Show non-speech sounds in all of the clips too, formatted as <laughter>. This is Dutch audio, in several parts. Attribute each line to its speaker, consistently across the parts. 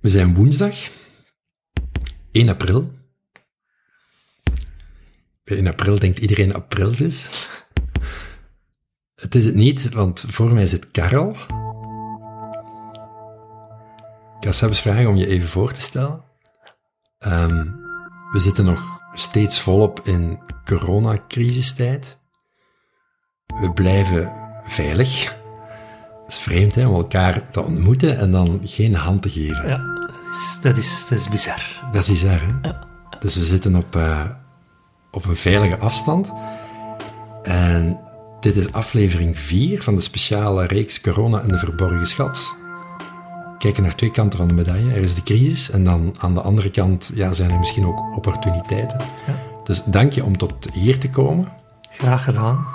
Speaker 1: We zijn woensdag, 1 april. Bij 1 april denkt iedereen aprilvis. Het is het niet, want voor mij zit Karel. Ik ga zelfs vragen om je even voor te stellen. Ehm, we zitten nog steeds volop in coronacrisistijd. We blijven veilig. Is vreemd, hè, om elkaar te ontmoeten en dan geen hand te geven.
Speaker 2: Ja, dat is, dat is, dat is bizar.
Speaker 1: Dat is bizar, hè? Dus we zitten op, eh, op een veilige afstand. En dit is aflevering 4 van de speciale reeks Corona en de Verborgen Schat. Kijken naar twee kanten van de medaille. Er is de crisis en dan aan de andere kant ja, zijn er misschien ook opportuniteiten.
Speaker 2: Ja.
Speaker 1: Dus dank je om tot hier te komen.
Speaker 2: Graag gedaan.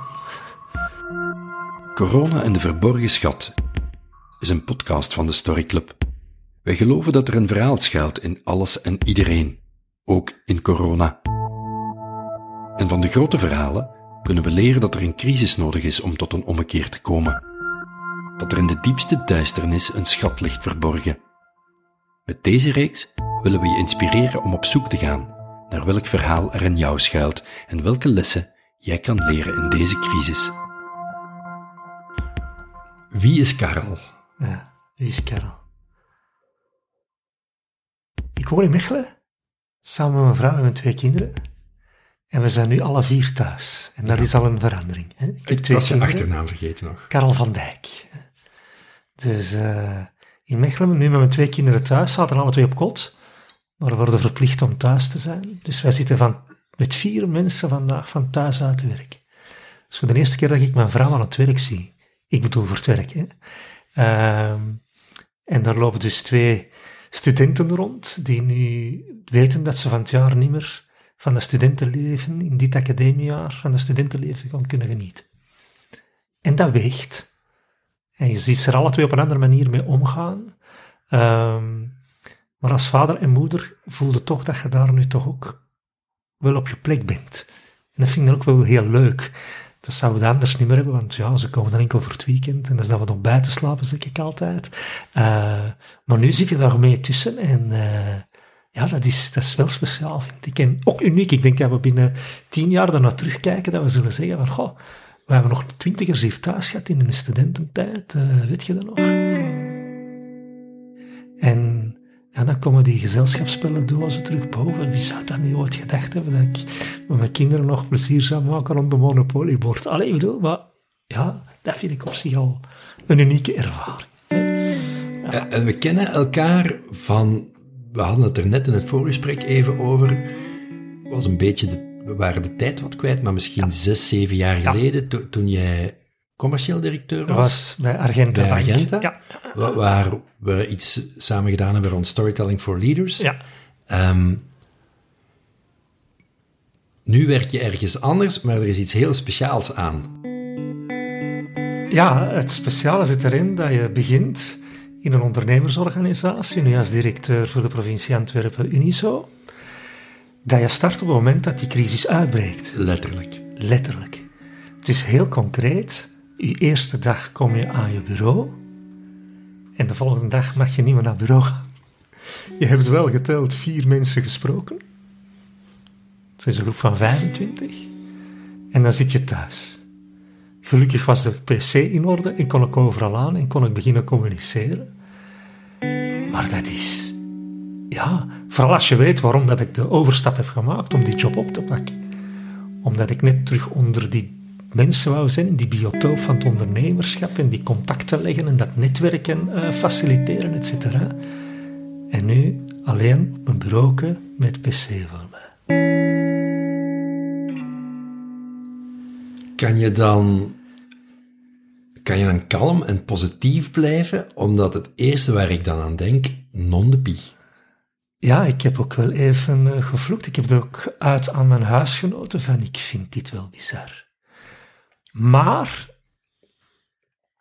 Speaker 1: Corona en de Verborgen Schat is een podcast van de Story Club. Wij geloven dat er een verhaal schuilt in alles en iedereen, ook in corona. En van de grote verhalen kunnen we leren dat er een crisis nodig is om tot een ommekeer te komen. Dat er in de diepste duisternis een schat ligt verborgen. Met deze reeks willen we je inspireren om op zoek te gaan naar welk verhaal er in jou schuilt en welke lessen jij kan leren in deze crisis. Wie is Karel?
Speaker 2: Ja, wie is Karel? Ik woon in Mechelen, samen met mijn vrouw en mijn twee kinderen. En we zijn nu alle vier thuis. En dat is al een verandering. Hè? Ik heb
Speaker 1: Ik
Speaker 2: twee
Speaker 1: was je achternaam vergeten nog.
Speaker 2: Karel van Dijk. Dus eh, in Mechelen, nu met mijn twee kinderen thuis, zaten alle twee op kot. Maar we worden verplicht om thuis te zijn. Dus wij zitten van, met vier mensen vandaag van thuis uit te werken. Dat is voor de eerste keer dat ik mijn vrouw aan het werk zie. Ik bedoel voor het werk. Ehm, en daar lopen dus twee studenten rond, die nu weten dat ze van het jaar niet meer van de studentenleven, in dit academiejaar, van de studentenleven gaan kunnen genieten. En dat weegt. En je ziet ze er alle twee op een andere manier mee omgaan. Ehm, maar als vader en moeder voelde toch dat je daar nu toch ook wel op je plek bent. En dat vind ik ook wel heel leuk. Dat zouden we anders niet meer hebben, want ja, ze komen dan enkel voor het weekend en dat is dat wat bij te slapen, zeg ik altijd. Eh, maar nu zit je daar mee tussen en eh, ja, dat is, dat is wel speciaal, vind ik. En ook uniek. Ik denk dat we binnen tien jaar daarna terugkijken, dat we zullen zeggen van, goh, we hebben nog twintigers hier thuis gehad in hun studententijd, eh, weet je dat nog? Dan komen die gezelschapsspellendozen terug boven. Wie zou dat nu ooit gedacht hebben, dat ik met mijn kinderen nog plezier zou maken rond de monopoliebord? Allee, ik bedoel, maar ja, dat vind ik op zich al een unieke ervaring.
Speaker 1: En en we kennen elkaar van, we hadden het er net in het voorgesprek even over, was een beetje, de, we waren de tijd wat kwijt, maar misschien zes, zeven jaar
Speaker 2: Ja.
Speaker 1: geleden, to- toen jij commercieel directeur was,
Speaker 2: was bij Argenta
Speaker 1: bij. Argenta,
Speaker 2: Ja,
Speaker 1: wa- waar we iets samen gedaan hebben rond Storytelling for Leaders.
Speaker 2: ja.
Speaker 1: Ehm, nu werk je ergens anders, maar er is iets heel speciaals aan.
Speaker 2: Ja, het speciale zit erin dat je begint in een ondernemersorganisatie, nu als directeur voor de provincie Antwerpen Uniso, dat je start op het moment dat die crisis uitbreekt.
Speaker 1: Letterlijk.
Speaker 2: Letterlijk. Dus heel concreet, je eerste dag kom je aan je bureau en de volgende dag mag je niet meer naar bureau gaan. Je hebt wel geteld vier mensen gesproken. Het is een groep van 25. En dan zit je thuis. Gelukkig was de pc in orde en kon ik overal aan en kon ik beginnen communiceren. Maar dat is... Ja, vooral als je weet waarom dat ik de overstap heb gemaakt om die job op te pakken omdat ik net terug onder die mensen wou zijn, die biotoop van het ondernemerschap en die contacten leggen en dat netwerken eh, faciliteren, et cetera. En nu alleen een bureauke met pc voor mij.
Speaker 1: Kan je dan, kan je dan kalm en positief blijven? Omdat het eerste waar ik dan aan denk, non de pie.
Speaker 2: Ja, ik heb ook wel even eh, gevloekt. Ik heb het ook uit aan mijn huisgenoten van ik vind dit wel bizar. Maar,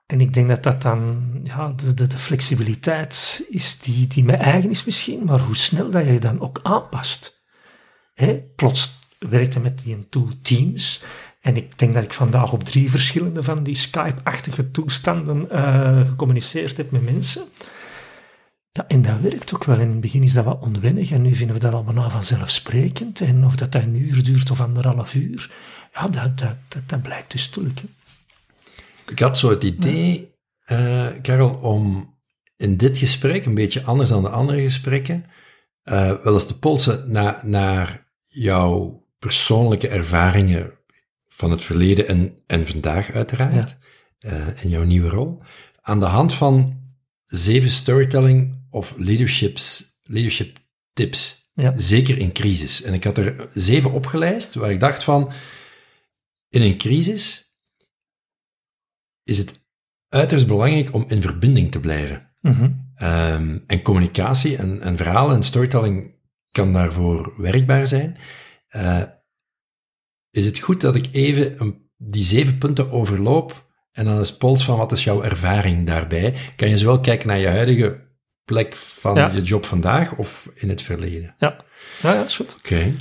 Speaker 2: en ik denk dat dat dan ja, de, de, flexibiliteit is die, die mij eigen is misschien, maar hoe snel dat je je dan ook aanpast. Hè, plots werkte met die tool Teams en ik denk dat ik vandaag op drie verschillende van die Skype-achtige toestanden eh, gecommuniceerd heb met mensen. Ja, en dat werkt ook wel. In het begin is dat wat onwennig en nu vinden we dat allemaal vanzelfsprekend. En of dat, dat een uur duurt of anderhalf uur, ja, dat, dat, dat, dat blijkt dus te lukken.
Speaker 1: Ik had zo het idee, uh, Karel, om in dit gesprek, een beetje anders dan de andere gesprekken, uh, wel eens te polsen naar, naar jouw persoonlijke ervaringen van het verleden en, en vandaag uiteraard, ja. uh, in jouw nieuwe rol, aan de hand van zeven storytelling of leaderships, leadership tips. Ja. Zeker in crisis. En ik had er zeven opgelijst waar ik dacht van, in een crisis is het uiterst belangrijk om in verbinding te blijven. Mm -hmm. um, en communicatie en, en verhalen en storytelling kan daarvoor werkbaar zijn. Uh, is het goed dat ik even een, die zeven punten overloop en dan is pols van wat is jouw ervaring daarbij? Kan je zowel kijken naar je huidige plek van ja. je job vandaag of in het verleden?
Speaker 2: Ja, ja, ja is goed.
Speaker 1: Oké. Okay.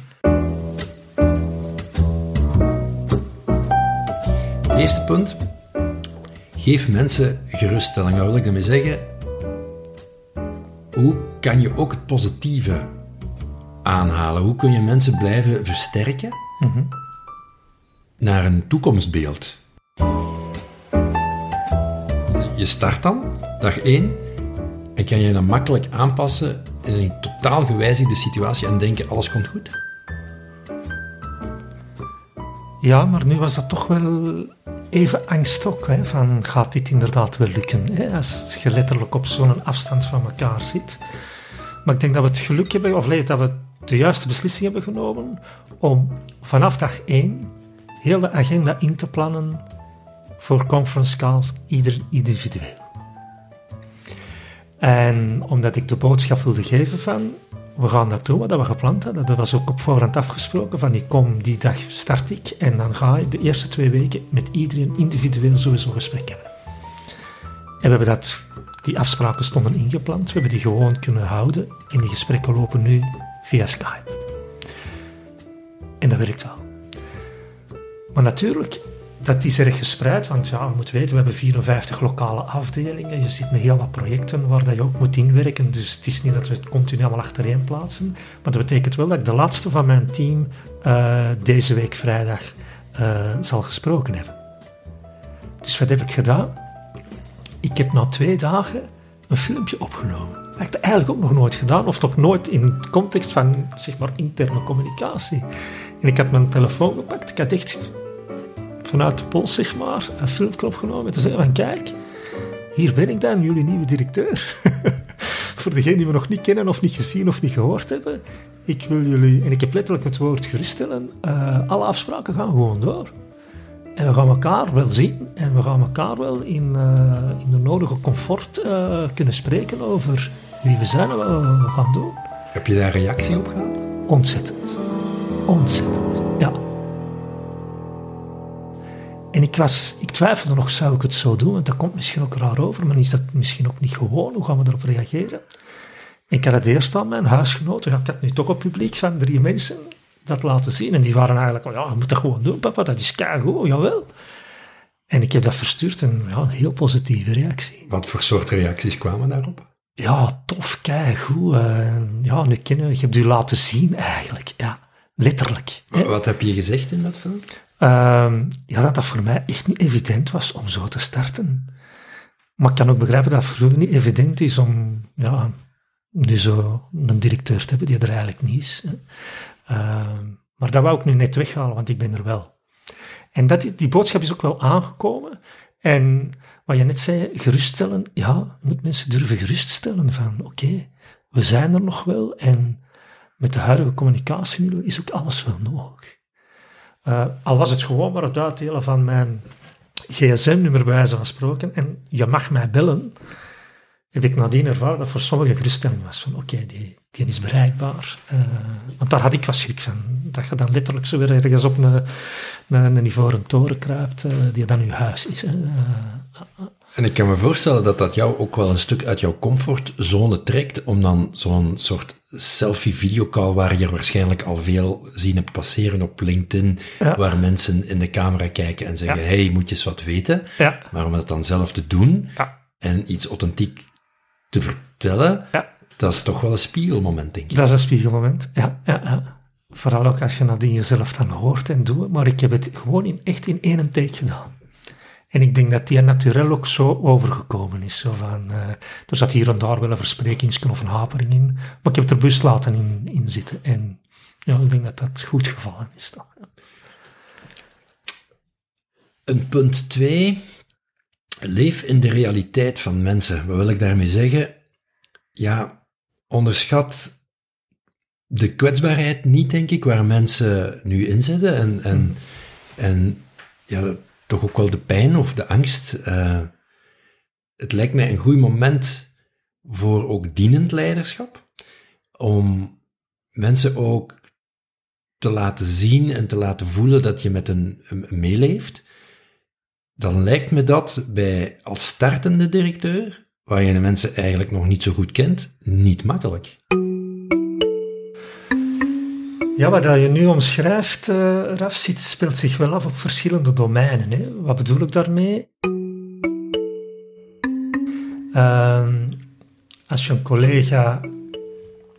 Speaker 1: Eerste punt. Geef mensen geruststelling. Wat wil ik daarmee zeggen? Hoe kan je ook het positieve aanhalen? Hoe kun je mensen blijven versterken mm -hmm. naar een toekomstbeeld? Je start dan, dag 1, en kan je dan makkelijk aanpassen in een totaal gewijzigde situatie en denken alles komt goed?
Speaker 2: Ja, maar nu was dat toch wel even angst ook, hè, van gaat dit inderdaad wel lukken, hè, als je letterlijk op zo'n afstand van elkaar zit. Maar ik denk dat we het geluk hebben, of dat we de juiste beslissing hebben genomen om vanaf dag 1 heel de agenda in te plannen voor conference calls, ieder individueel. En omdat ik de boodschap wilde geven van, we gaan dat doen wat we gepland hadden. Dat was ook op voorhand afgesproken van, ik kom die dag start ik en dan ga ik de eerste twee weken met iedereen individueel sowieso gesprek hebben. En we hebben dat, die afspraken stonden ingepland, we hebben die gewoon kunnen houden en die gesprekken lopen nu via Skype. En dat werkt wel. Maar natuurlijk, dat is erg gespreid, want ja, je moet weten, we hebben 54 lokale afdelingen. Je zit met heel wat projecten waar dat je ook moet inwerken. Dus het is niet dat we het continu allemaal achtereen plaatsen. Maar dat betekent wel dat ik de laatste van mijn team uh, deze week vrijdag uh, zal gesproken hebben. Dus wat heb ik gedaan? Ik heb na twee dagen een filmpje opgenomen. Dat heb ik eigenlijk ook nog nooit gedaan, of toch nooit in het context van zeg maar interne communicatie. En ik had mijn telefoon gepakt, ik had echt vanuit de pols, zeg maar, een filmpje opgenomen. Te zeggen van, kijk, hier ben ik dan, jullie nieuwe directeur. <laughs> Voor degenen die we nog niet kennen of niet gezien of niet gehoord hebben. Ik wil jullie, en ik heb letterlijk het woord geruststellen, uh, alle afspraken gaan gewoon door. En we gaan elkaar wel zien en we gaan elkaar wel in, uh, in de nodige comfort uh, kunnen spreken over wie we zijn en wat we gaan doen.
Speaker 1: Heb je daar reactie op gehad?
Speaker 2: Ontzettend. Ontzettend, ja. En ik, was, ik twijfelde nog, zou ik het zo doen? Want dat komt misschien ook raar over, maar is dat misschien ook niet gewoon? Hoe gaan we erop reageren? Ik had het eerst aan mijn huisgenoten, ik had nu toch op publiek van drie mensen dat laten zien. En die waren eigenlijk, ja, je moet dat gewoon doen, papa, dat is keigoed, jawel. En ik heb dat verstuurd en ja, een heel positieve reactie.
Speaker 1: Wat voor soort reacties kwamen daarop?
Speaker 2: Ja, tof, keigoed. Uh, ja, nu kennen we, je hebt u laten zien eigenlijk, ja, letterlijk.
Speaker 1: Wat heb je gezegd in dat film?
Speaker 2: Uh, ja, dat dat voor mij echt niet evident was om zo te starten. Maar ik kan ook begrijpen dat het voor niet evident is om ja, nu zo een directeur te hebben die er eigenlijk niet is. Uh, maar dat wou ik nu net weghalen, want ik ben er wel. En dat, die boodschap is ook wel aangekomen. En wat je net zei, geruststellen, ja, moet mensen durven geruststellen van oké, we zijn er nog wel en met de huidige communicatiemiddelen is ook alles wel nodig. Uh, al was het gewoon maar het uitdelen van mijn gsm-nummer bij wijze van spreken en je mag mij bellen, heb ik nadien ervaren dat voor sommigen geruststelling was van oké, die, die is bereikbaar. Uh, want daar had ik wat schrik van. Dat je dan letterlijk zo weer ergens op een, een, een ivoren toren kruipt, uh, die dan uw huis is.
Speaker 1: En ik kan me voorstellen dat dat jou ook wel een stuk uit jouw comfortzone trekt, om dan zo'n soort selfie-videocall, waar je waarschijnlijk al veel zien hebt passeren op LinkedIn, ja. waar mensen in de camera kijken en zeggen, ja. hey, moet je eens wat weten?
Speaker 2: Ja.
Speaker 1: Maar om dat dan zelf te doen en iets authentiek te, ver vertellen,
Speaker 2: Ja.
Speaker 1: dat is toch wel een spiegelmoment, denk ik.
Speaker 2: Dat is een spiegelmoment, ja. Vooral ook als je nadien jezelf dan hoort en doet. Maar ik heb het gewoon in, echt in één take gedaan. En ik denk dat die natuurlijk ook zo overgekomen is. Zo van, eh, er zat hier en daar wel een versprekingsje of een hapering in. Maar ik heb er bewust laten in, in zitten. En ja, ik denk dat dat goed gevallen is. Toch?
Speaker 1: Een punt twee, leef in de realiteit van mensen. Wat wil ik daarmee zeggen? Ja, onderschat de kwetsbaarheid niet, denk ik, waar mensen nu in zitten. En, en, en ja, toch ook wel de pijn of de angst. Eh, het lijkt mij een goed moment voor ook dienend leiderschap. Om mensen ook te laten zien en te laten voelen dat je met hen meeleeft. Dan lijkt me dat bij als startende directeur, waar je de mensen eigenlijk nog niet zo goed kent, niet makkelijk.
Speaker 2: Ja, wat je nu omschrijft, eh Raf, speelt zich wel af op verschillende domeinen. Hè. Wat bedoel ik daarmee? Ehm, als je een collega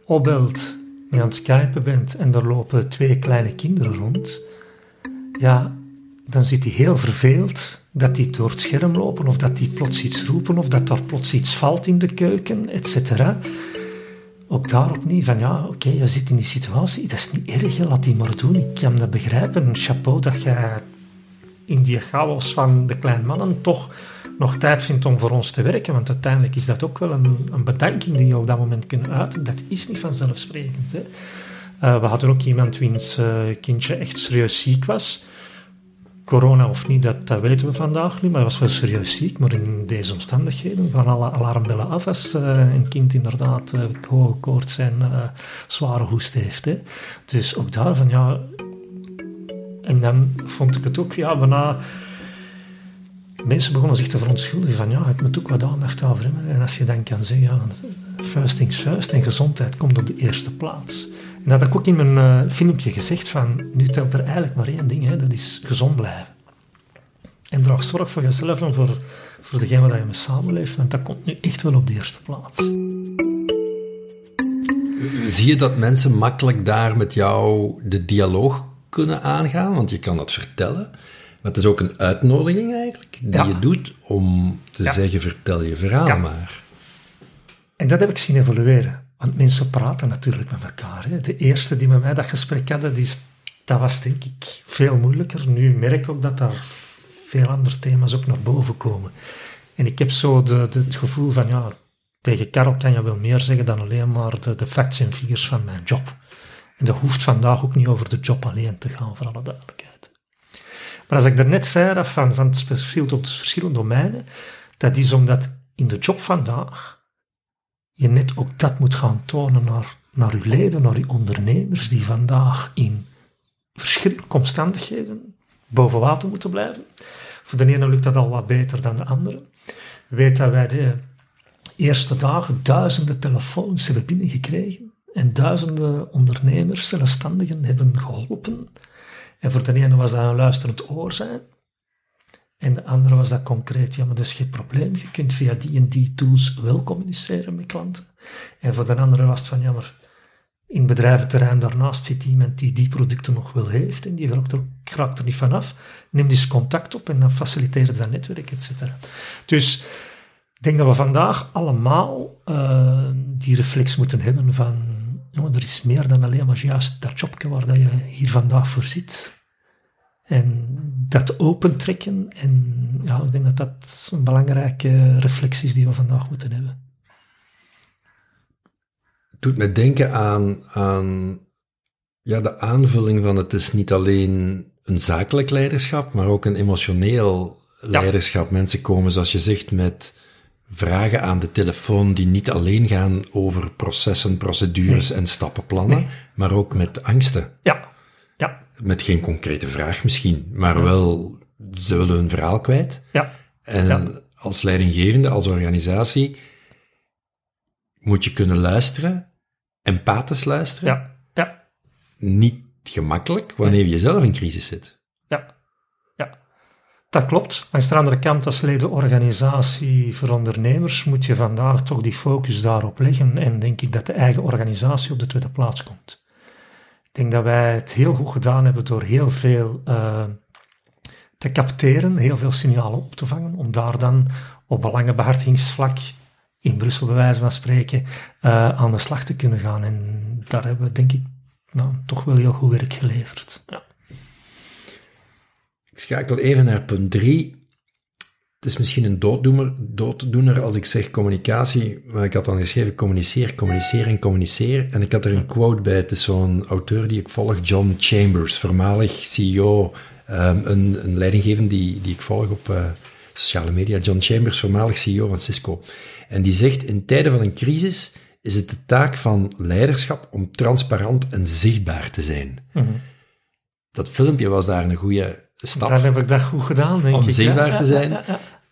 Speaker 2: opbelt, mee aan het skypen bent en er lopen twee kleine kinderen rond, ja, dan zit hij heel verveeld dat die door het scherm lopen of dat die plots iets roepen of dat er plots iets valt in de keuken, et ook daar opnieuw van ja, oké, je zit in die situatie, dat is niet erg, laat die maar doen. Ik kan dat begrijpen. Chapeau dat je in die chaos van de kleine mannen toch nog tijd vindt om voor ons te werken, want uiteindelijk is dat ook wel een, een bedanking die je op dat moment kunt uiten. Dat is niet vanzelfsprekend. Hè. Eh, we hadden ook iemand wiens eh, kindje echt serieus ziek was. Corona of niet, dat, weten we vandaag niet, maar hij was wel serieus ziek. Maar in deze omstandigheden, van alle alarmbellen af als eh, een kind inderdaad uh, hoge koorts en eh, zware hoest heeft. Hè. Dus ook daarvan, ja... En dan vond ik het ook, ja, bijna... Mensen begonnen zich te verontschuldigen van, ja, ik moet ook wat aandacht over hebben. En als je dan kan zeggen, ja, first things first, en gezondheid komt op de eerste plaats. En dat had ik ook in mijn uh, filmpje gezegd van, nu telt er eigenlijk maar één ding, hè, dat is gezond blijven. En draag zorg voor jezelf en voor, voor degene waar je mee samenleeft, want dat komt nu echt wel op de eerste plaats.
Speaker 1: Zie je dat mensen makkelijk daar met jou de dialoog kunnen aangaan? Want je kan dat vertellen. Maar het is ook een uitnodiging eigenlijk, die
Speaker 2: Ja.
Speaker 1: je doet om te
Speaker 2: Ja.
Speaker 1: zeggen, vertel je verhaal
Speaker 2: Ja.
Speaker 1: maar.
Speaker 2: En dat heb ik zien evolueren. Want mensen praten natuurlijk met elkaar. Hè. De eerste die met mij dat gesprek hadden, die, dat was denk ik veel moeilijker. Nu merk ik ook dat daar veel andere thema's ook naar boven komen. En ik heb zo de, het gevoel van, ja, tegen Karel kan je wel meer zeggen dan alleen maar de, facts en figures van mijn job. En dat hoeft vandaag ook niet over de job alleen te gaan, voor alle duidelijkheid. Maar als ik daarnet zei, van, van het verschilt op de verschillende domeinen, dat is omdat in de job vandaag je net ook dat moet gaan tonen naar, naar uw leden, naar uw ondernemers, die vandaag in verschillende omstandigheden boven water moeten blijven. Voor de ene lukt dat al wat beter dan de andere. Weet dat wij de eerste dagen duizenden telefoons hebben binnengekregen en duizenden ondernemers, zelfstandigen hebben geholpen. En voor de ene was dat een luisterend oor zijn. En de andere was dat concreet, ja, maar dat is geen probleem. Je kunt via die en die tools wel communiceren met klanten. En voor de andere was het van, ja, maar in bedrijventerrein daarnaast zit iemand die die producten nog wel heeft en die raakt er, raakt er niet vanaf. Neem dus contact op en dan faciliteren dat netwerk, et cetera. Dus ik denk dat we vandaag allemaal eh, die reflex moeten hebben van, jongen, er is meer dan alleen maar juist dat jobje waar dat je hier vandaag voor zit. En dat opentrekken, en ja, ik denk dat dat een belangrijke reflex is die we vandaag moeten hebben.
Speaker 1: Het doet me denken aan, aan ja, de aanvulling van het is niet alleen een zakelijk leiderschap, maar ook een emotioneel leiderschap. Mensen komen, zoals je zegt, met vragen aan de telefoon die niet alleen gaan over processen, procedures en stappenplannen,
Speaker 2: Nee.
Speaker 1: maar ook met angsten.
Speaker 2: Ja,
Speaker 1: Met geen concrete vraag misschien, maar wel, ze willen hun verhaal kwijt.
Speaker 2: ja,
Speaker 1: En
Speaker 2: Ja.
Speaker 1: als leidinggevende, als organisatie, moet je kunnen luisteren, empathisch luisteren.
Speaker 2: ja, ja,
Speaker 1: Niet gemakkelijk wanneer je zelf in crisis zit.
Speaker 2: ja, ja. Dat klopt. Langs de andere kant, als ledenorganisatie voor ondernemers, moet je vandaag toch die focus daarop leggen. En denk ik dat de eigen organisatie op de tweede plaats komt. Denk dat wij het heel goed gedaan hebben door heel veel uh, te capteren, heel veel signalen op te vangen, om daar dan op belangenbehartigingsvlak in Brussel, bij wijze van spreken, uh, aan de slag te kunnen gaan. En daar hebben we, denk ik, nou, toch wel heel goed werk geleverd. Ja.
Speaker 1: Ik schakel even naar punt 3. Het is misschien een dooddoener, dooddoener als ik zeg communicatie, maar ik had dan geschreven communiceer, communiceer en communiceer. En ik had er een quote bij, het is zo'n auteur die ik volg, John Chambers, voormalig CEO, um, ehm, een, een leidinggevende die, die ik volg op uh, sociale media. John Chambers, voormalig CEO van Cisco. En die zegt, in tijden van een crisis is het de taak van leiderschap om transparant en zichtbaar te zijn. Mm -hmm. Dat filmpje was daar een goede stap.
Speaker 2: Dan heb ik dat goed gedaan, denk
Speaker 1: om
Speaker 2: ik.
Speaker 1: Om zichtbaar te zijn.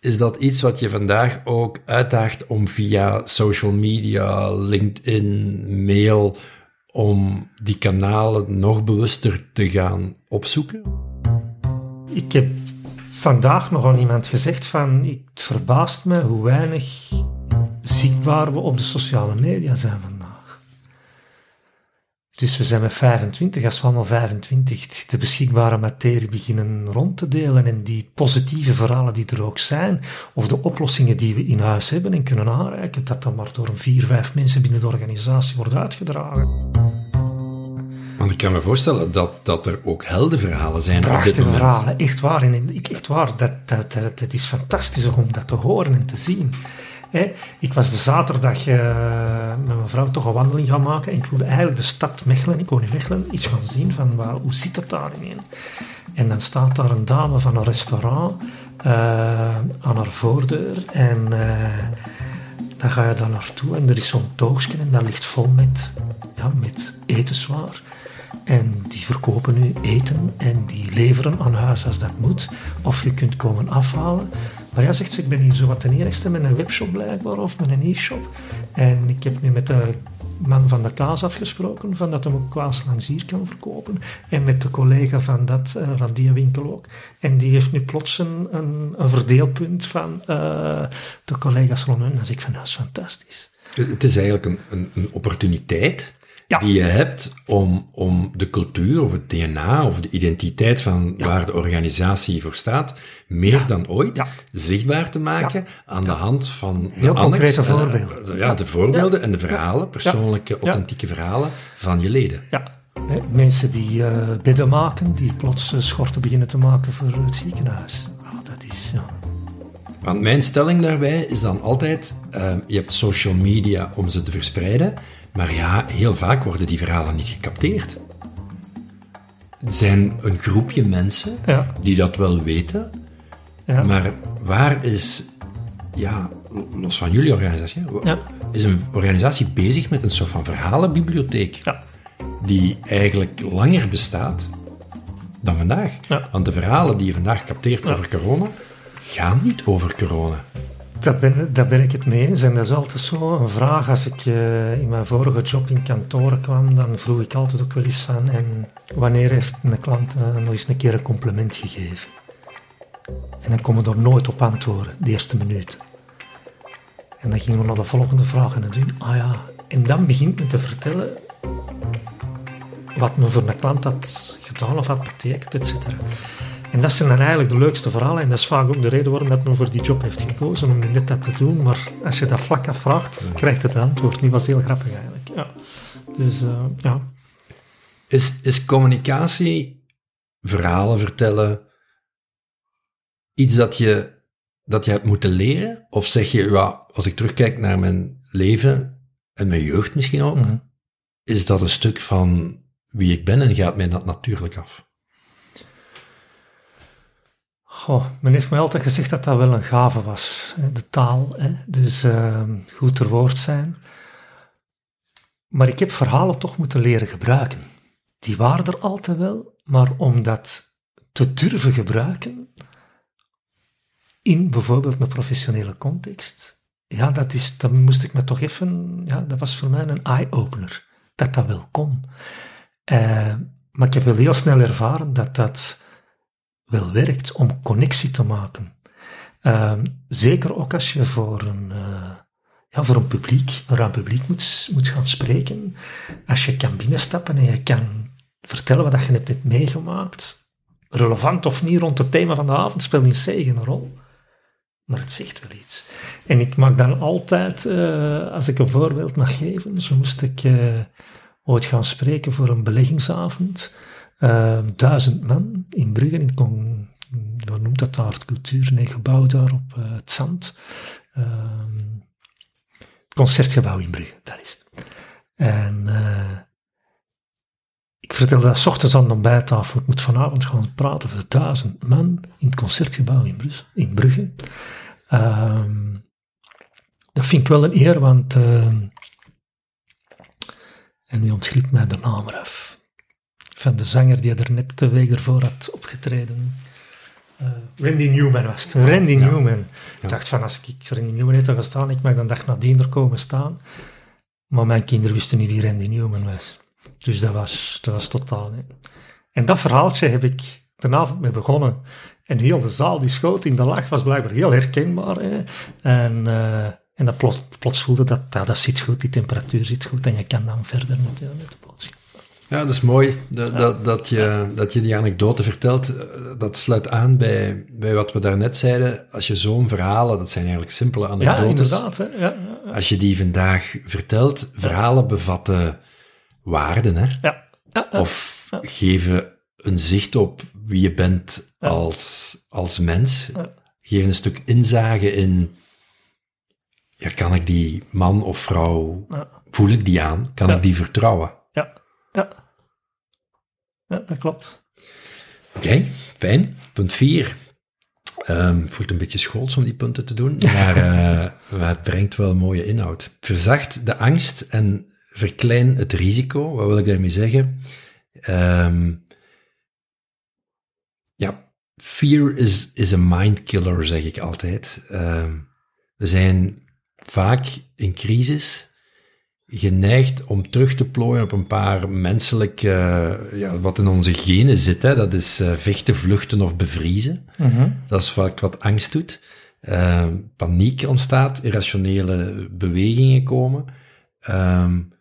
Speaker 1: Is dat iets wat je vandaag ook uitdaagt om via social media, LinkedIn, mail, om die kanalen nog bewuster te gaan opzoeken?
Speaker 2: Ik heb vandaag nog aan iemand gezegd van, het verbaast me hoe weinig zichtbaar we op de sociale media zijn. Dus we zijn met 25, als we allemaal 25 de beschikbare materie beginnen rond te delen en die positieve verhalen die er ook zijn, of de oplossingen die we in huis hebben en kunnen aanreiken, dat dan maar door een vier, vijf mensen binnen de organisatie wordt uitgedragen.
Speaker 1: Want ik kan me voorstellen dat, dat er ook heldenverhalen zijn
Speaker 2: Prachtige verhalen, echt waar. En echt waar, dat, dat, dat, het is fantastisch om dat te horen en te zien. Ik was de zaterdag uh, met mijn vrouw toch een wandeling gaan maken en ik wilde eigenlijk de stad Mechelen, ik woon in Mechelen, iets gaan zien van waar, hoe zit het daar in. En dan staat daar een dame van een restaurant uh, aan haar voordeur en uh, dan ga je daar naartoe en er is zo'n toogstje en dat ligt vol met, ja, met etenswaar. En die verkopen nu eten en die leveren aan huis als dat moet. Of je kunt komen afhalen. Maar ja, zegt ze, ik ben hier zo wat ten eerste met een webshop blijkbaar of met een e-shop. En ik heb nu met de man van de kaas afgesproken, van dat hem ook kaas langs hier kan verkopen. En met de collega van, dat, uh, ook. En die heeft nu plots een, een, verdeelpunt van uh, de collega's rond hun. Dan ik van, dat is fantastisch.
Speaker 1: Het is eigenlijk een, een, een opportuniteit ja. die je hebt om, om de cultuur of het DNA of de identiteit van ja. waar de organisatie voor staat, meer ja. dan ooit zichtbaar te maken aan de hand van
Speaker 2: Heel
Speaker 1: de
Speaker 2: concrete
Speaker 1: annex,
Speaker 2: voorbeelden.
Speaker 1: Uh, ja, de voorbeelden en de verhalen, persoonlijke, authentieke verhalen van je leden.
Speaker 2: Ja. Mensen die uh, bedden maken, die plots uh, schorten beginnen te maken voor het ziekenhuis. Oh, dat is, ja.
Speaker 1: Want mijn stelling daarbij is dan altijd, je hebt social media om ze te verspreiden, maar ja, heel vaak worden die verhalen niet gecapteerd. Er zijn een groepje mensen
Speaker 2: ja.
Speaker 1: die dat wel weten,
Speaker 2: ja.
Speaker 1: maar waar is, ja, los van jullie organisatie,
Speaker 2: ja.
Speaker 1: is een organisatie bezig met een soort van verhalenbibliotheek die eigenlijk langer bestaat dan vandaag. Want de verhalen die je vandaag capteert over corona, gaan niet over corona.
Speaker 2: Daar ben, daar ben ik het mee eens. En dat is altijd zo een vraag. Als ik uh, in mijn vorige job in kantoren kwam, dan vroeg ik altijd ook wel eens van... En wanneer heeft een klant uh, nog eens een keer een compliment gegeven? En dan komen we er nooit op antwoorden, de eerste minuut. En dan gingen we naar de volgende vraag en dan doen, ah ja. En dan begint men te vertellen wat men voor een klant had gedaan of had betekend, et cetera. En dat zijn dan eigenlijk de leukste verhalen. En dat is vaak ook de reden waarom dat men voor die job heeft gekozen, om net dat te doen. Maar als je dat vlak afvraagt, krijgt het antwoord. Die was heel grappig eigenlijk. Ja. Dus uh, ja.
Speaker 1: Is, is communicatie, verhalen vertellen, iets dat je, dat je hebt moeten leren? Of zeg je, ja, als ik terugkijk naar mijn leven en mijn jeugd misschien ook, mm -hmm. is dat een stuk van wie ik ben en gaat mij dat natuurlijk af?
Speaker 2: Goh, men heeft mij altijd gezegd dat dat wel een gave was, de taal. Hè? Dus uh, goed ter woord zijn. Maar ik heb verhalen toch moeten leren gebruiken. Die waren er altijd wel, maar om dat te durven gebruiken in bijvoorbeeld een professionele context, ja, dat, is, dat moest ik me toch even, ja, dat was voor mij een eye-opener, dat dat wel kon. Uh, maar ik heb wel heel snel ervaren dat dat wel werkt om connectie te maken. Ehm, zeker ook als je voor een, uh, ja, voor een publiek, een ruim publiek moet, moet gaan spreken. Als je kan binnenstappen en je kan vertellen wat je hebt meegemaakt, relevant of niet rond het thema van de avond, speelt niet zegen een rol. Maar het zegt wel iets. En ik mag dan altijd, uh, als ik een voorbeeld mag geven, zo moest ik uh, ooit gaan spreken voor een beleggingsavond. Uh, duizend man in Brugge, in Con, wat noemt dat daar, cultuur, nee, gebouw daar op het zand. Ehm, concertgebouw in Brugge, daar is het. En ik vertelde dat s ochtends aan de ontbijttafel. Ik moet vanavond gaan praten voor duizend man in het concertgebouw in, Brus, in Brugge. Uh, dat vind ik wel een eer, want. En nu ontglipt mij de naam eraf. Van de zanger die er net twee weken ervoor had opgetreden. Uh, Randy Newman was het. Randy Newman. Ik dacht van, als ik Randy Newman had gaan staan, ik mag dan dag nadien er komen staan. Maar mijn kinderen wisten niet wie Randy Newman was. Dus dat was, dat was totaal. Hè. En dat verhaaltje heb ik de avond mee begonnen. En heel de zaal die schoot in de lach was blijkbaar heel herkenbaar. Hè. En, uh, en dat plots, plots voelde dat, dat, dat zit goed, die temperatuur zit goed en je kan dan verder met, met de boodschap.
Speaker 1: Ja, dat is mooi dat, ja. dat, dat, je, dat je die anekdote vertelt. Dat sluit aan bij, bij wat we daarnet zeiden. Als je zo'n verhalen, dat zijn eigenlijk simpele anekdotes.
Speaker 2: Ja, inderdaad. Hè. Ja,
Speaker 1: ja, Als je die vandaag vertelt, verhalen bevatten waarden, hè? Of geven een zicht op wie je bent als, als mens. Geven een stuk inzage in, ja, kan ik die man of vrouw, voel ik die aan? Kan ik die vertrouwen?
Speaker 2: Ja, dat klopt.
Speaker 1: Oké, fijn. Punt 4. Um, voelt een beetje schools om die punten te doen, maar, uh, <laughs> maar het brengt wel mooie inhoud. Verzacht de angst en verklein het risico. Wat wil ik daarmee zeggen? Um, ja, fear is, is a mind killer, zeg ik altijd. Um, we zijn vaak in crisis geneigd om terug te plooien op een paar menselijke, ja, wat in onze genen zit. Hè. Dat is uh, vechten, vluchten of bevriezen.
Speaker 2: Mm -hmm.
Speaker 1: Dat is vaak wat angst doet. Uh, paniek ontstaat, irrationele bewegingen komen. Um,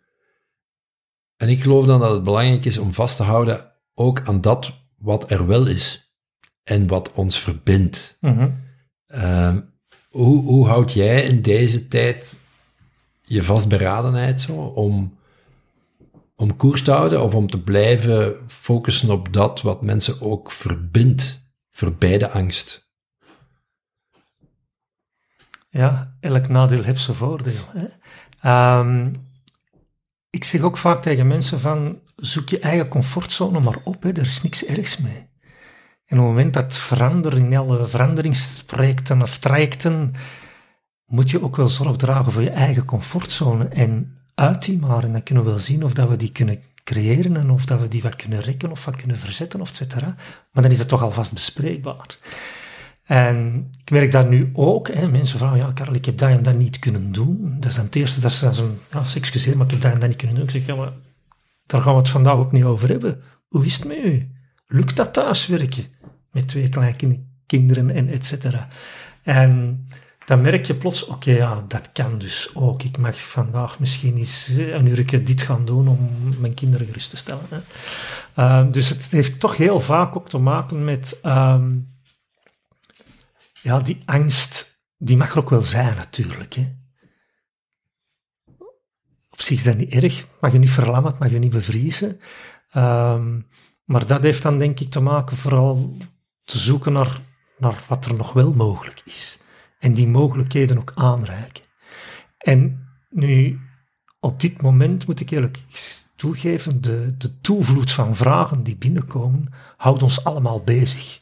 Speaker 1: en ik geloof dan dat het belangrijk is om vast te houden ook aan dat wat er wel is en wat ons verbindt.
Speaker 2: Mm -hmm.
Speaker 1: uh, hoe, hoe houd jij in deze tijd je vastberadenheid zo om, om koers te houden of om te blijven focussen op dat wat mensen ook verbindt, voorbij de angst?
Speaker 2: Ja, elk nadeel heeft zijn voordeel. Hè? Um, ik zeg ook vaak tegen mensen van, zoek je eigen comfortzone maar op, hè, er is niks ergs mee. En op het moment dat veranderen in alle veranderingsprojecten of trajecten, moet je ook wel zorg dragen voor je eigen comfortzone en uit die maar. En dan kunnen we wel zien of dat we die kunnen creëren en of dat we die wat kunnen rekken of wat kunnen verzetten, of et cetera. Maar dan is het toch alvast bespreekbaar. En ik merk dat nu ook. Hè, mensen vragen, ja Karel, ik heb dat en dat niet kunnen doen. Dat is dan het eerste dat ze zeggen, ja, excuseer, maar ik heb dat en dat niet kunnen doen. Ik zeg, ja, maar daar gaan we het vandaag ook niet over hebben. Hoe is het met u? Lukt dat thuiswerken? Met twee kleine kinderen en et cetera. En dan merk je plots, oké, ja, dat kan dus ook. Ik mag vandaag misschien eens een uurtje dit gaan doen om mijn kinderen gerust te stellen. Hè. Uh, dus het heeft toch heel vaak ook te maken met... Um, ja, die angst, die mag er ook wel zijn natuurlijk. Hè. Op zich is dat niet erg, mag je niet verlammen, mag je niet bevriezen. Um, maar dat heeft dan denk ik te maken vooral te zoeken naar, naar wat er nog wel mogelijk is. En die mogelijkheden ook aanreiken. En nu, op dit moment moet ik eerlijk toegeven, de, de toevloed van vragen die binnenkomen, houdt ons allemaal bezig.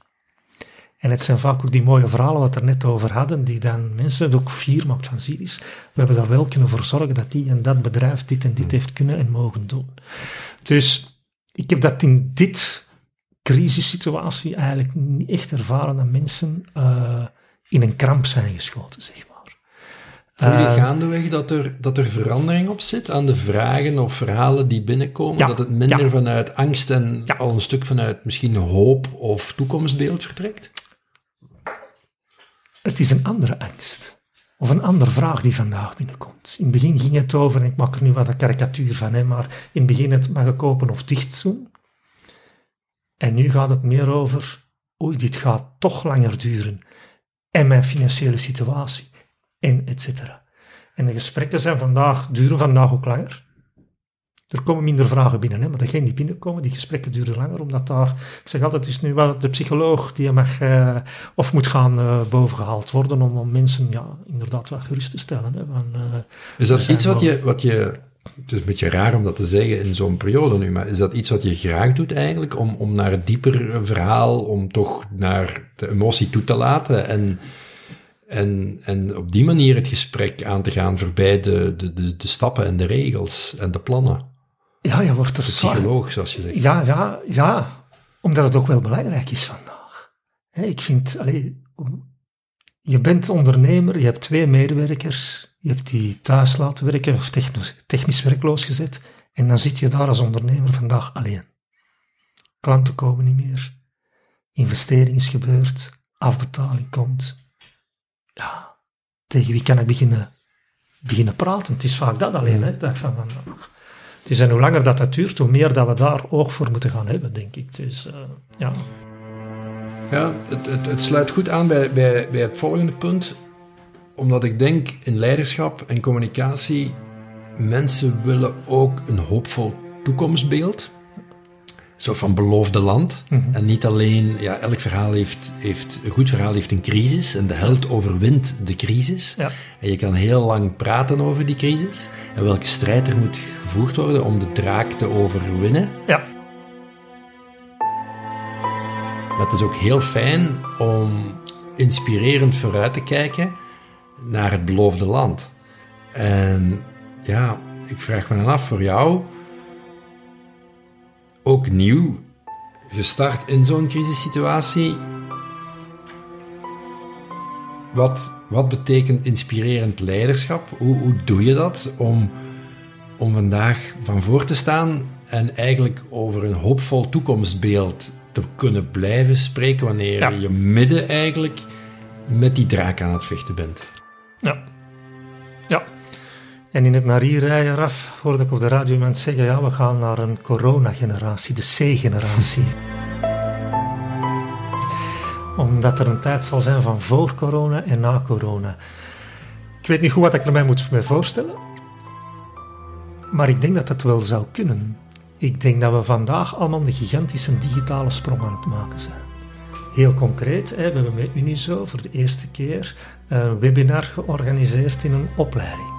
Speaker 2: En het zijn vaak ook die mooie verhalen wat we er net over hadden, die dan mensen ook fier maakt van Siris. We hebben daar wel kunnen voor zorgen dat die en dat bedrijf dit en dit heeft kunnen en mogen doen. Dus ik heb dat in dit crisissituatie eigenlijk niet echt ervaren dat mensen uh, in een kramp zijn geschoten, zeg maar.
Speaker 1: Voel je
Speaker 2: Eh,
Speaker 1: gaandeweg dat er, dat er verandering op zit aan de vragen of verhalen die binnenkomen?
Speaker 2: Ja,
Speaker 1: Dat het minder
Speaker 2: ja.
Speaker 1: vanuit angst en
Speaker 2: Ja.
Speaker 1: al een stuk vanuit misschien hoop of toekomstbeeld vertrekt?
Speaker 2: Het is een andere angst. Of een andere vraag die vandaag binnenkomt. In het begin ging het over, en ik maak er nu wat een karikatuur van, hè, maar in het begin het mag ik kopen of dicht doen. En nu gaat het meer over, oei, dit gaat toch langer duren. En mijn financiële situatie. En et cetera. En de gesprekken zijn vandaag, duren vandaag ook langer. Er komen minder vragen binnen, hè, maar degenen die binnenkomen, die gesprekken duren langer, omdat daar, ik zeg altijd, het is nu wel de psycholoog die mag eh, of moet gaan eh, bovengehaald worden om, om mensen ja, inderdaad wel gerust te stellen. Hè, van, eh,
Speaker 1: Is dat
Speaker 2: Er
Speaker 1: iets wat je, wat je... Het is een beetje raar om dat te zeggen in zo'n periode nu, maar is dat iets wat je graag doet eigenlijk? Om, om naar het dieper verhaal, om toch naar de emotie toe te laten en, en, en op die manier het gesprek aan te gaan voorbij de, de, de, de stappen en de regels en de plannen?
Speaker 2: ja, je wordt er
Speaker 1: psycholoog, zoals je zegt.
Speaker 2: Ja, ja, ja, omdat het ook wel belangrijk is vandaag. Ik vind, allee, je bent ondernemer, je hebt twee medewerkers, je hebt die thuis laten werken of technisch, technisch werkloos gezet, en dan zit je daar als ondernemer vandaag alleen. Klanten komen niet meer, investering is gebeurd, afbetaling komt. Ja, tegen wie kan ik beginnen, beginnen praten? Het is vaak dat alleen, hè, van vandaag. Dus en hoe langer dat, dat duurt, hoe meer dat we daar oog voor moeten gaan hebben, denk ik. Dus eh, ja.
Speaker 1: Ja, het, het, het sluit goed aan bij, bij, bij het volgende punt. Omdat ik denk in leiderschap en communicatie, mensen willen ook een hoopvol toekomstbeeld. Een soort van beloofde land.
Speaker 2: Mhm.
Speaker 1: En niet alleen, ja, elk verhaal heeft, heeft, een goed verhaal heeft een crisis. En de held overwint de crisis.
Speaker 2: Ja.
Speaker 1: En je kan heel lang praten over die crisis. En welke strijd er moet gevoerd worden om de draak te overwinnen.
Speaker 2: Ja.
Speaker 1: Maar het is ook heel fijn om inspirerend vooruit te kijken naar het beloofde land. En ja, ik vraag me dan af voor jou, ook nieuw, gestart in zo'n crisissituatie. Wat, wat betekent inspirerend leiderschap? Hoe, hoe doe je dat om, om vandaag van voor te staan en eigenlijk over een hoopvol toekomstbeeld te kunnen blijven spreken wanneer
Speaker 2: Ja.
Speaker 1: je midden eigenlijk met die draak aan het vechten bent?
Speaker 2: Ja. Ja. En in het naar hier rijden eraf hoorde ik op de radio iemand zeggen, ja, we gaan naar een corona-generatie, de C-generatie. Omdat er een tijd zal zijn van voor corona en na corona. Ik weet niet goed wat ik er mij moet voorstellen. Maar ik denk dat dat wel zou kunnen. Ik denk dat we vandaag allemaal een gigantische digitale sprong aan het maken zijn. Heel concreet, we hebben met Unizo voor de eerste keer een webinar georganiseerd in een opleiding.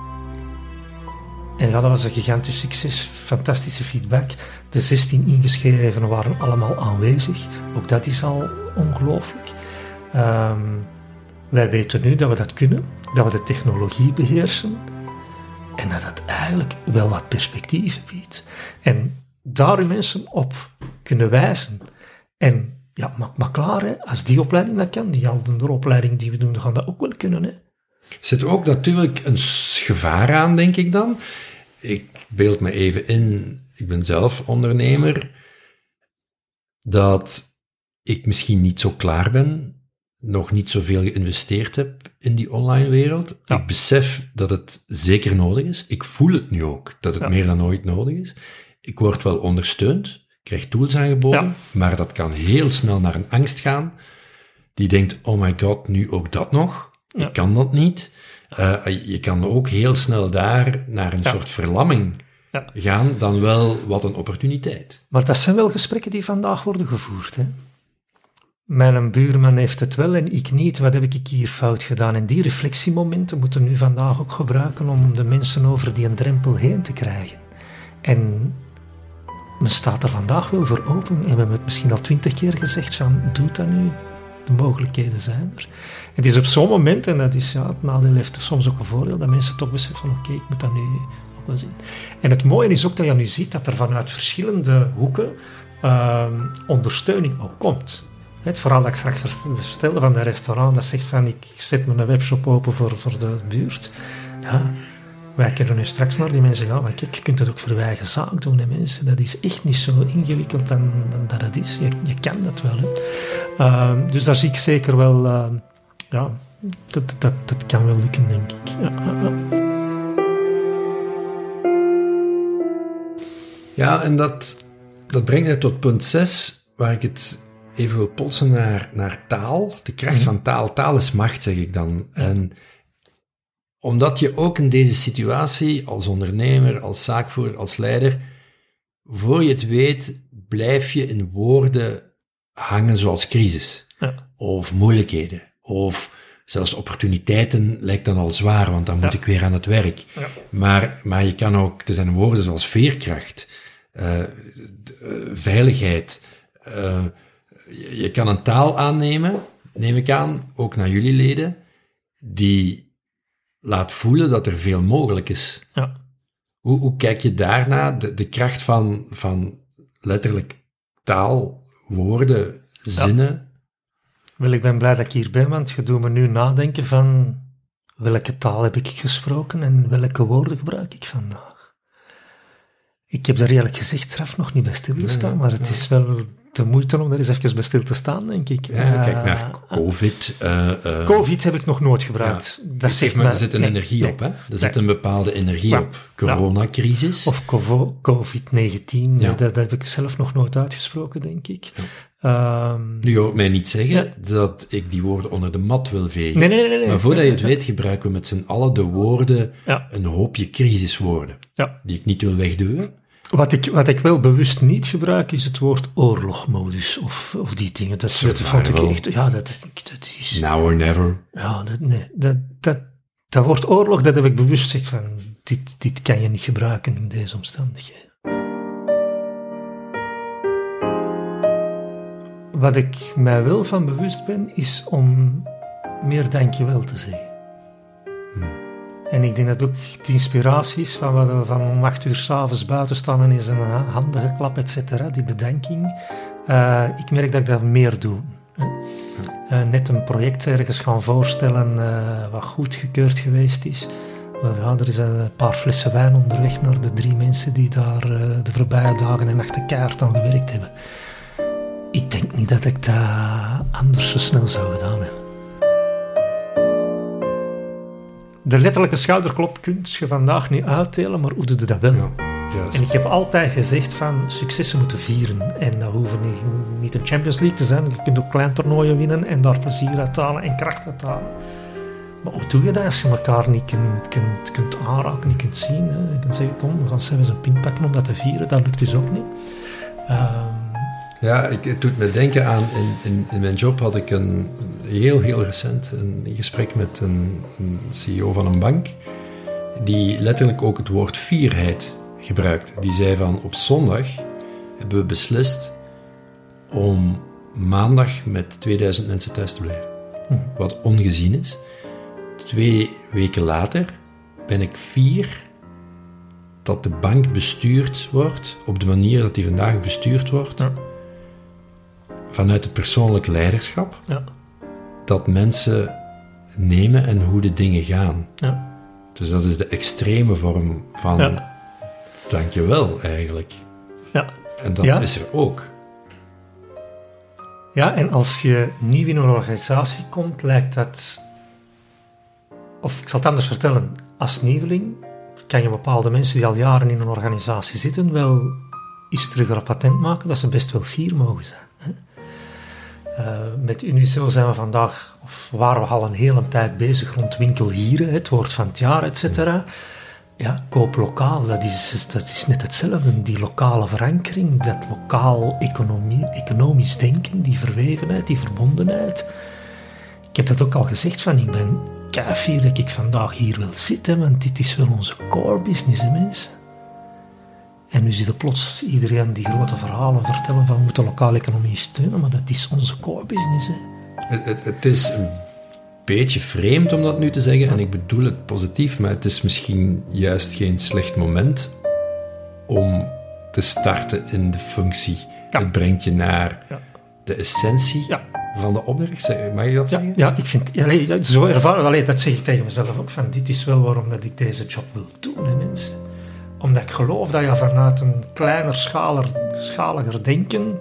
Speaker 2: En dat was een gigantisch succes, fantastische feedback. De 16 ingeschreven waren allemaal aanwezig. Ook dat is al ongelooflijk. Ehm, wij weten nu dat we dat kunnen, dat we de technologie beheersen en dat dat eigenlijk wel wat perspectieven biedt. En daar mensen op kunnen wijzen. En ja, maak maar klaar, hè. als die opleiding dat kan, die andere opleidingen die we doen, gaan dat ook wel kunnen. Hè.
Speaker 1: Er zit ook natuurlijk een gevaar aan, denk ik dan. Ik beeld me even in, ik ben zelf ondernemer, dat ik misschien niet zo klaar ben, nog niet zoveel geïnvesteerd heb in die online wereld.
Speaker 2: Ja.
Speaker 1: Ik besef dat het zeker nodig is. Ik voel het nu ook, dat het
Speaker 2: Ja.
Speaker 1: meer dan ooit nodig is. Ik word wel ondersteund, ik krijg tools aangeboden,
Speaker 2: Ja.
Speaker 1: maar dat kan heel snel naar een angst gaan. Die denkt, oh my god, nu ook dat nog?
Speaker 2: Ja.
Speaker 1: Ik kan dat niet. Eh, je kan ook heel snel daar naar een
Speaker 2: Ja.
Speaker 1: soort verlamming
Speaker 2: Ja.
Speaker 1: gaan, dan wel wat een opportuniteit.
Speaker 2: Maar dat zijn wel gesprekken die vandaag worden gevoerd. Hè. Mijn buurman heeft het wel en ik niet. Wat heb ik hier fout gedaan? En die reflectiemomenten moeten we nu vandaag ook gebruiken om de mensen over die drempel heen te krijgen. En men staat er vandaag wel voor open. En we hebben het misschien al twintig keer gezegd van, doe dat nu. De mogelijkheden zijn er. Het is op zo'n moment, en dat is ja, het nadeel heeft soms ook een voordeel, dat mensen toch beseffen van oké, ik moet dat nu ook wel zien. En het mooie is ook dat je nu ziet dat er vanuit verschillende hoeken ehm, ondersteuning ook komt. Het verhaal dat ik straks vertelde van de restaurant, dat zegt van ik zet mijn webshop open voor, voor de buurt. Ja, wij kunnen nu straks naar die mensen gaan, maar kijk, je kunt dat ook voor je eigen zaak doen, hè, mensen. Dat is echt niet zo ingewikkeld dan, dan dat het is. Je, je kan dat wel, hè. Ehm, dus daar zie ik zeker wel... ehm, ja, dat, dat, dat kan wel lukken, denk ik. Ja, ja, ja.
Speaker 1: Ja, en dat, dat brengt mij tot punt 6, waar ik het even wil polsen naar, naar taal. De kracht van taal. Taal is macht, zeg ik dan. En omdat je ook in deze situatie, als ondernemer, als zaakvoerder, als leider, voor je het weet, blijf je in woorden hangen zoals crisis.
Speaker 2: Ja.
Speaker 1: Of moeilijkheden. Of zelfs opportuniteiten lijkt dan al zwaar, want dan moet
Speaker 2: Ja.
Speaker 1: ik weer aan het werk.
Speaker 2: Ja.
Speaker 1: Maar, maar je kan ook, er zijn woorden zoals veerkracht, eh, eh, veiligheid. eh, je, je kan een taal aannemen, neem ik aan, ook naar jullie leden, die laat voelen dat er veel mogelijk is.
Speaker 2: Ja.
Speaker 1: Hoe, hoe kijk je daarna, de, de kracht van, van letterlijk taal, woorden, zinnen?
Speaker 2: Wel, ik ben blij dat ik hier ben, want je doet me nu nadenken van welke taal heb ik gesproken en welke woorden gebruik ik vandaag. Ik heb daar eerlijk gezegd zelf nog niet bij stilgestaan,
Speaker 1: Nee,
Speaker 2: maar het
Speaker 1: ja.
Speaker 2: is wel de moeite om daar eens even bij stil te staan, denk ik.
Speaker 1: Ja, kijk
Speaker 2: Eh,
Speaker 1: naar COVID. eh, eh,
Speaker 2: Covid heb ik nog nooit gebruikt.
Speaker 1: Ja.
Speaker 2: Dat
Speaker 1: Zeg
Speaker 2: zegt
Speaker 1: maar,
Speaker 2: mij-
Speaker 1: er zit een
Speaker 2: nee,
Speaker 1: energie
Speaker 2: nee.
Speaker 1: op, hè? Er zit een bepaalde energie op. Coronacrisis.
Speaker 2: Of covo- COVID-19,
Speaker 1: Ja.
Speaker 2: dat, dat heb ik zelf nog nooit uitgesproken, denk ik. Ehm,
Speaker 1: Nu hoort mij niet zeggen dat ik die woorden onder de mat wil vegen.
Speaker 2: nee, nee, nee.
Speaker 1: Maar voordat je het weet, gebruiken we met z'n allen de woorden, een hoopje crisiswoorden,
Speaker 2: Ja.
Speaker 1: die ik niet wil wegduwen.
Speaker 2: Wat ik, wat ik wel bewust niet gebruik, is het woord oorlogmodus of, of die dingen. Dat, dat vond ik echt... Ja, dat, dat is...
Speaker 1: Now or never.
Speaker 2: Ja, dat, nee, dat, dat, dat woord oorlog, dat heb ik bewust gezegd van... Dit, dit kan je niet gebruiken in deze omstandigheden. Wat ik mij wel van bewust ben, is om meer dankjewel te zeggen. En ik denk dat ook de inspiratie is van wat we van om acht uur s'avonds buiten staan en is een ha- handen geklap, et cetera, die bedanking. Eh, ik merk dat ik dat meer doe. Eh, net een project ergens gaan voorstellen eh, wat goedgekeurd geweest is. Maar ja, er is een paar flessen wijn onderweg naar de drie mensen die daar de voorbije dagen en nachten keihard aan gewerkt hebben. Ik denk niet dat ik dat anders zo snel zou gedaan hebben. De letterlijke schouderklop kun je vandaag niet uitdelen, maar hoe doe je dat wel?
Speaker 1: Ja, juist.
Speaker 2: En ik heb altijd gezegd van successen moeten vieren. En dat hoeven niet, niet een Champions League te zijn. Je kunt ook klein toernooien winnen en daar plezier uit halen en kracht uit halen. Maar hoe doe je dat als je elkaar niet kunt, kunt, kunt aanraken, niet kunt zien? Hè? Je kunt zeggen, kom, we gaan zelfs een pint pakken om dat te vieren. Dat lukt dus ook niet. Ehm,
Speaker 1: Ja, ik, het doet me denken aan, in, in, in mijn job had ik een, heel, heel recent een gesprek met een, een CEO van een bank, die letterlijk ook het woord fierheid gebruikte. Die zei van, op zondag hebben we beslist om maandag met 2000 mensen thuis te blijven.
Speaker 2: Hm.
Speaker 1: Wat ongezien is. Twee weken later ben ik fier dat de bank bestuurd wordt op de manier dat die vandaag bestuurd wordt
Speaker 2: ja,
Speaker 1: vanuit het persoonlijk leiderschap
Speaker 2: ja,
Speaker 1: dat mensen nemen en hoe de dingen gaan.
Speaker 2: ja,
Speaker 1: Dus dat is de extreme vorm van
Speaker 2: Ja.
Speaker 1: dankjewel eigenlijk.
Speaker 2: ja.
Speaker 1: En dat
Speaker 2: Ja.
Speaker 1: is er ook.
Speaker 2: Ja, en als je nieuw in een organisatie komt, lijkt dat. Of ik zal het anders vertellen. Als nieuweling kan je bepaalde mensen die al jaren in een organisatie zitten wel iets terug op patent maken dat ze best wel fier mogen zijn. Eh, met Unizo zijn we vandaag, of waren we al een hele tijd bezig rond winkelhieren, het woord van het jaar, et cetera. Ja, koop lokaal, dat is, dat is net hetzelfde. Die lokale verankering, dat lokaal economie, economisch denken, die verwevenheid, die verbondenheid. Ik heb dat ook al gezegd, van ik ben keifier dat ik vandaag hier wil zitten, want dit is wel onze core business, mensen. En nu zit er plots iedereen die grote verhalen vertellen van we moeten lokale economie steunen, maar dat is onze core business. Hè.
Speaker 1: Het, het, het is een beetje vreemd om dat nu te zeggen, en ik bedoel het positief, maar het is misschien juist geen slecht moment om te starten in de functie.
Speaker 2: Ja.
Speaker 1: Het brengt je naar
Speaker 2: Ja.
Speaker 1: de essentie
Speaker 2: Ja.
Speaker 1: van de opdracht? Mag je dat
Speaker 2: Ja,
Speaker 1: zeggen?
Speaker 2: ja ik vind, allee, zo ervaren, allee, dat zeg ik tegen mezelf ook, van dit is wel waarom dat ik deze job wil doen, hè, mensen. Omdat ik geloof dat je vanuit een kleiner, schaler, schaliger denken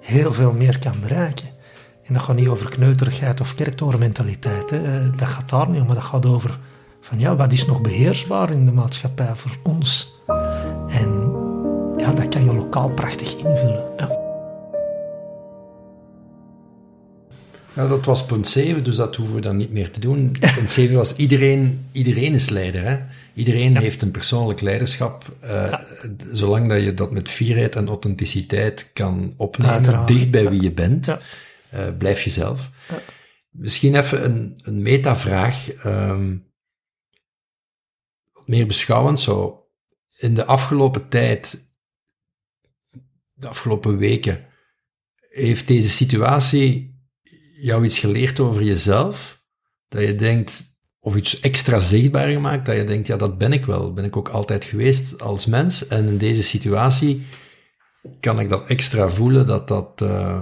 Speaker 2: heel veel meer kan bereiken. En dat gaat niet over kneuterigheid of kerktorenmentaliteit. Eh, Dat gaat daar niet om, maar dat gaat over van ja, wat is nog beheersbaar in de maatschappij voor ons. En ja, dat kan je lokaal prachtig invullen. Ja,
Speaker 1: dat was punt 7, dus dat hoeven we dan niet meer te doen. <laughs> Punt 7 was iedereen, iedereen is leider. Hè? Iedereen heeft een persoonlijk leiderschap. eh, Zolang dat je dat met fierheid en authenticiteit kan opnemen,
Speaker 2: Uiteraard.
Speaker 1: dicht bij wie je bent, eh, blijf jezelf.
Speaker 2: Ja.
Speaker 1: Misschien even een, een metavraag. wat meer beschouwend zo. In de afgelopen tijd, de afgelopen weken, heeft deze situatie jou iets geleerd over jezelf? Dat je denkt, of iets extra zichtbaar gemaakt, dat je denkt, ja, dat ben ik wel. Ben ik ook altijd geweest als mens. En in deze situatie kan ik dat extra voelen, dat dat eh,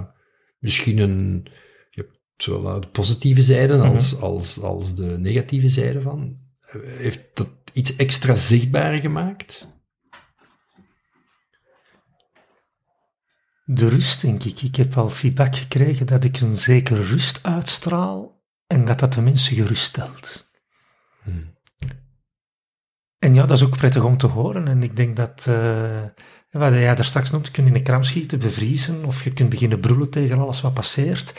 Speaker 1: misschien een... Je hebt zowel de positieve zijde als, als, als de negatieve zijde van. Eh, Heeft dat iets extra zichtbaar gemaakt?
Speaker 2: De rust, denk ik. Ik heb al feedback gekregen dat ik een zekere rust uitstraal en dat dat de mensen geruststelt. En ja, dat is ook prettig om te horen. En ik denk dat, eh, wat jij daar straks noemt, je kunt in een kram schieten, bevriezen, of je kunt beginnen broelen tegen alles wat passeert.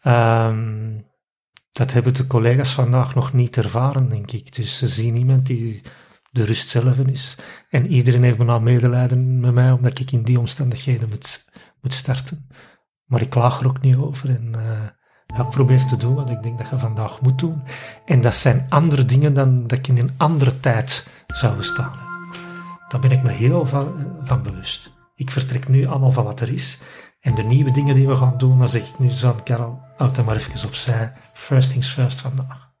Speaker 2: Ehm, dat hebben de collega's vandaag nog niet ervaren, denk ik. Dus ze zien iemand die de rust zelf is. En iedereen heeft bijna medelijden met mij, omdat ik in die omstandigheden moet, moet starten. Maar ik klaag er ook niet over. En eh, ja, probeer te doen wat ik denk dat je vandaag moet doen. En dat zijn andere dingen dan dat ik in een andere tijd zou staan. Daar ben ik me heel van, van bewust. Ik vertrek nu allemaal van wat er is. En de nieuwe dingen die we gaan doen, dan zeg ik nu zo aan Karel, houd maar even opzij. First things first vandaag.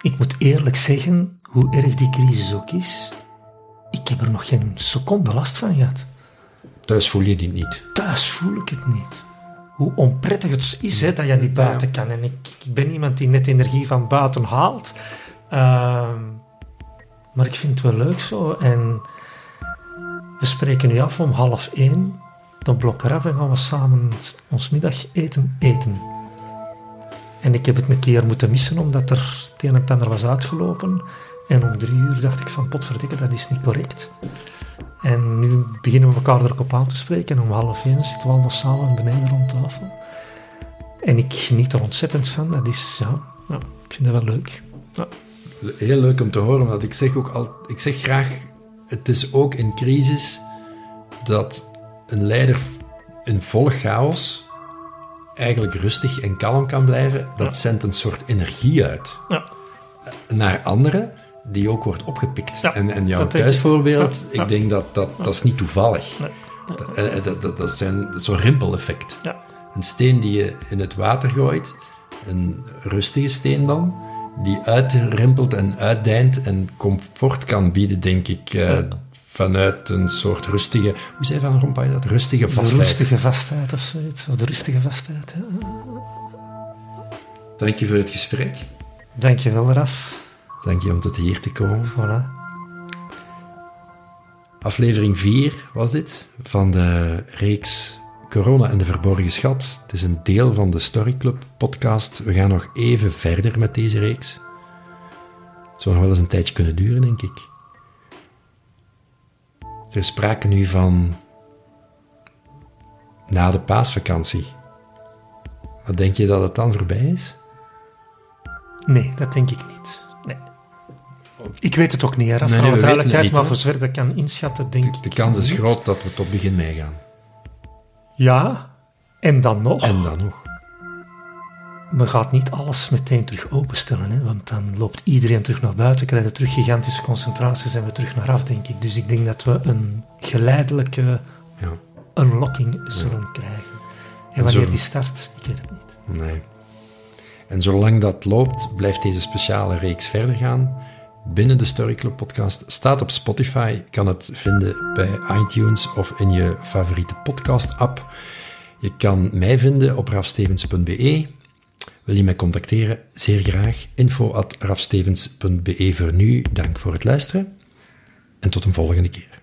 Speaker 2: Ik moet eerlijk zeggen, hoe erg die crisis ook is, ik heb er nog geen seconde last van gehad.
Speaker 1: Thuis voel je die niet.
Speaker 2: Thuis voel ik het niet. Hoe onprettig het is hè, dat je niet buiten kan. En ik, ik ben iemand die net energie van buiten haalt. Ehm, maar ik vind het wel leuk zo. En we spreken nu af om half één. Dan blokken eraf en gaan we samen ons middageten eten. En ik heb het een keer moeten missen omdat er het een en het ander was uitgelopen. En om drie uur dacht ik van potverdikke, dat is niet correct. En nu beginnen we elkaar er ook op aan te spreken. En om half één zitten we allemaal samen beneden rond tafel. En ik geniet er ontzettend van. Dat is, ja, ja ik vind dat wel leuk. Ja.
Speaker 1: Heel leuk om te horen, omdat ik zeg ook al, ik zeg graag, het is ook in crisis dat een leider in volle chaos eigenlijk rustig en kalm kan blijven. Dat
Speaker 2: Ja.
Speaker 1: zendt een soort energie uit
Speaker 2: Ja.
Speaker 1: naar anderen, die ook wordt opgepikt.
Speaker 2: Ja,
Speaker 1: en, en jouw
Speaker 2: ik.
Speaker 1: thuisvoorbeeld, ik denk dat dat, dat is niet toevallig.
Speaker 2: Nee.
Speaker 1: Dat, eh, dat, dat, dat zijn zo'n rimpeleffect.
Speaker 2: Ja.
Speaker 1: Een steen die je in het water gooit, een rustige steen dan, die uitrimpelt en uitdijnt en comfort kan bieden, denk ik, eh, vanuit een soort rustige, hoe zei Van Rompuy dat? Rustige
Speaker 2: De
Speaker 1: vastheid.
Speaker 2: rustige vastheid of zoiets. Of de rustige vastheid. Ja.
Speaker 1: Dank je voor het gesprek.
Speaker 2: Dank je wel, Raf.
Speaker 1: Dank je om tot hier te komen.
Speaker 2: Voilà.
Speaker 1: Aflevering 4 was dit, van de reeks Corona en de Verborgen Schat. Het is een deel van de Story Club podcast. We gaan nog even verder met deze reeks. Het zou nog wel eens een tijdje kunnen duren, denk ik. Er is sprake nu van na de paasvakantie. Wat denk je dat het dan voorbij is?
Speaker 2: Nee, dat denk ik niet. Ik weet het ook niet, hè.
Speaker 1: Nee, we
Speaker 2: duidelijkheid,
Speaker 1: niet,
Speaker 2: maar voor zover dat ik kan inschatten, denk ik
Speaker 1: De kans is groot dat we tot begin mei gaan.
Speaker 2: Ja, en dan nog.
Speaker 1: En dan nog.
Speaker 2: Men gaat niet alles meteen terug openstellen, hè, want dan loopt iedereen terug naar buiten, krijgen we terug gigantische concentraties en we terug naar af, denk ik. Dus ik denk dat we een geleidelijke
Speaker 1: Ja.
Speaker 2: unlocking zullen krijgen. En wanneer die start, ik weet het niet.
Speaker 1: Nee. En zolang dat loopt, blijft deze speciale reeks verder gaan. Binnen de Story Club podcast staat op Spotify. kan het vinden bij iTunes of in je favoriete podcast-app. Je kan mij vinden op rafstevens.be. Wil je mij contacteren? Zeer graag. info.rafstevens.be voor nu. Dank voor het luisteren. En tot een volgende keer.